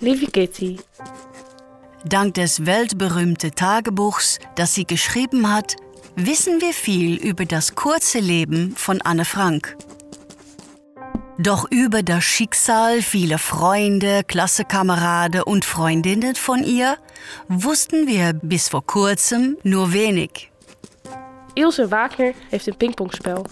Lieve Kitty, Dank des weltberühmten Tagebuchs, das sie geschrieben hat, wissen wir viel über das kurze Leben von Anne Frank. Doch über das Schicksal vieler Freunde, Klassekameraden und Freundinnen von ihr wussten wir bis vor kurzem nur wenig. Ilse Wagner heeft een pingpongspel.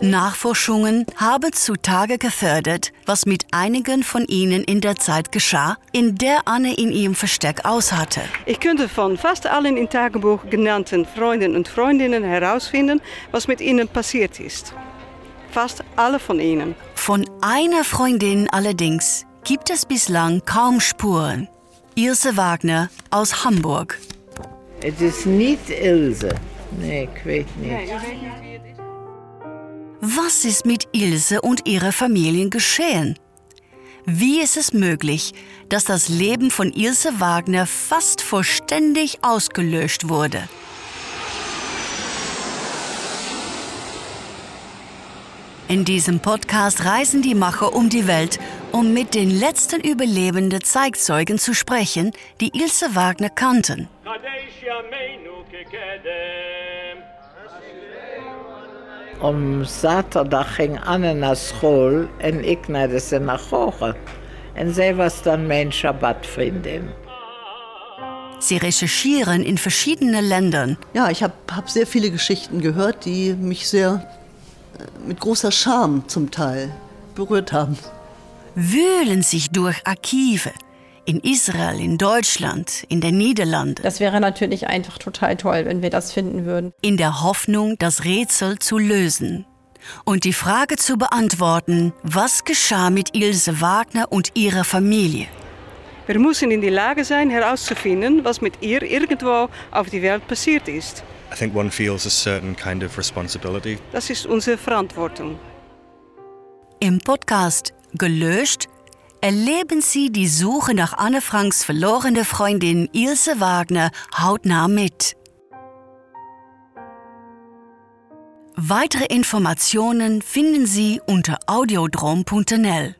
Nachforschungen haben zutage gefördert, was mit einigen von ihnen in der Zeit geschah, in der Anne in ihrem Versteck ausharrte. Ich könnte von fast allen im Tagebuch genannten Freunden und Freundinnen herausfinden, was mit ihnen passiert ist. Fast alle von ihnen. Von einer Freundin allerdings gibt es bislang kaum Spuren. Ilse Wagner aus Hamburg. Het is niet Ilse. Nee, ik weet niet. Was ist mit Ilse und ihrer Familie geschehen? Wie ist es möglich, dass das Leben von Ilse Wagner fast vollständig ausgelöscht wurde? In diesem Podcast reisen die Macher um die Welt, um mit den letzten überlebenden Zeitzeugen zu sprechen, die Ilse Wagner kannten. Om zaterdag ging Anne naar school en ik naar de synagoge. En zij was dan mijn Shabbatvriendin. Sie recherchieren in verschiedenen Ländern, Ja, ich habe hab sehr viele Geschichten gehört, die mich sehr äh, mit großer Scham zum Teil berührt haben. Wühlen sich durch Archive in Israel, in Deutschland, in den Niederlanden, Das wäre natürlich einfach total toll, wenn wir das finden würden. in der Hoffnung, das Rätsel zu lösen und die Frage zu beantworten, was geschah mit Ilse Wagner und ihrer Familie. Wir müssen in die Lage sein, herauszufinden, was mit ihr irgendwo auf die Welt passiert ist. I think one feels a certain kind of responsibility. Das ist unsere Verantwortung. Im Podcast Gelöscht erleben Sie die Suche nach Anne Franks verlorene Freundin Ilse Wagner hautnah mit. Weitere Informationen finden Sie unter audiodrom.nl.